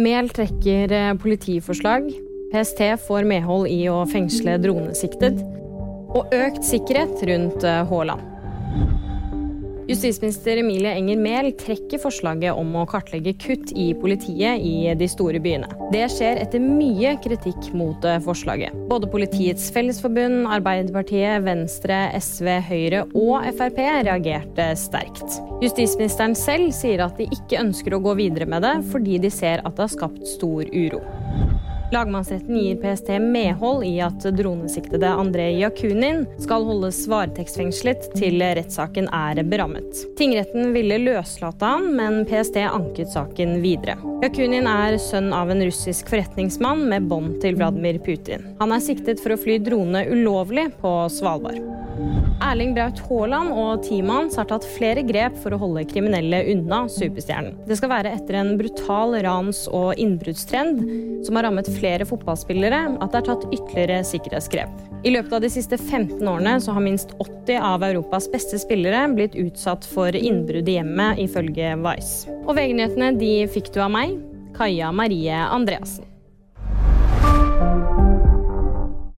Mehl trekker eh, politiforslag. PST får medhold i å fengsle dronesiktet. Og økt sikkerhet rundt eh, Haaland. Justisminister Emilie Enger Mehl trekker forslaget om å kartlegge kutt i politiet i de store byene. Det skjer etter mye kritikk mot eh, forslaget. Både Politiets Fellesforbund, Arbeiderpartiet, Venstre, SV, Høyre og Frp reagerte sterkt. Justisministeren selv sier at de ikke ønsker å gå videre med det, fordi de ser at det har skapt stor uro. Lagmannsretten gir PST medhold i at dronesiktede Andrej Jakunin skal holdes varetektsfengslet til rettssaken er berammet. Tingretten ville løslate han, men PST anket saken videre. Jakunin er sønn av en russisk forretningsmann med bånd til Vladimir Putin. Han er siktet for å fly drone ulovlig på Svalbard. Erling Braut Haaland og teamet hans har tatt flere grep for å holde kriminelle unna superstjernen. Det skal være etter en brutal rans- og innbruddstrend som har rammet flere fotballspillere, at det er tatt ytterligere sikkerhetsgrep. I løpet av de siste 15 årene så har minst 80 av Europas beste spillere blitt utsatt for innbrudd i hjemmet, ifølge Vice. Og VG-nyhetene de fikk du av meg, Kaja Marie Andreassen.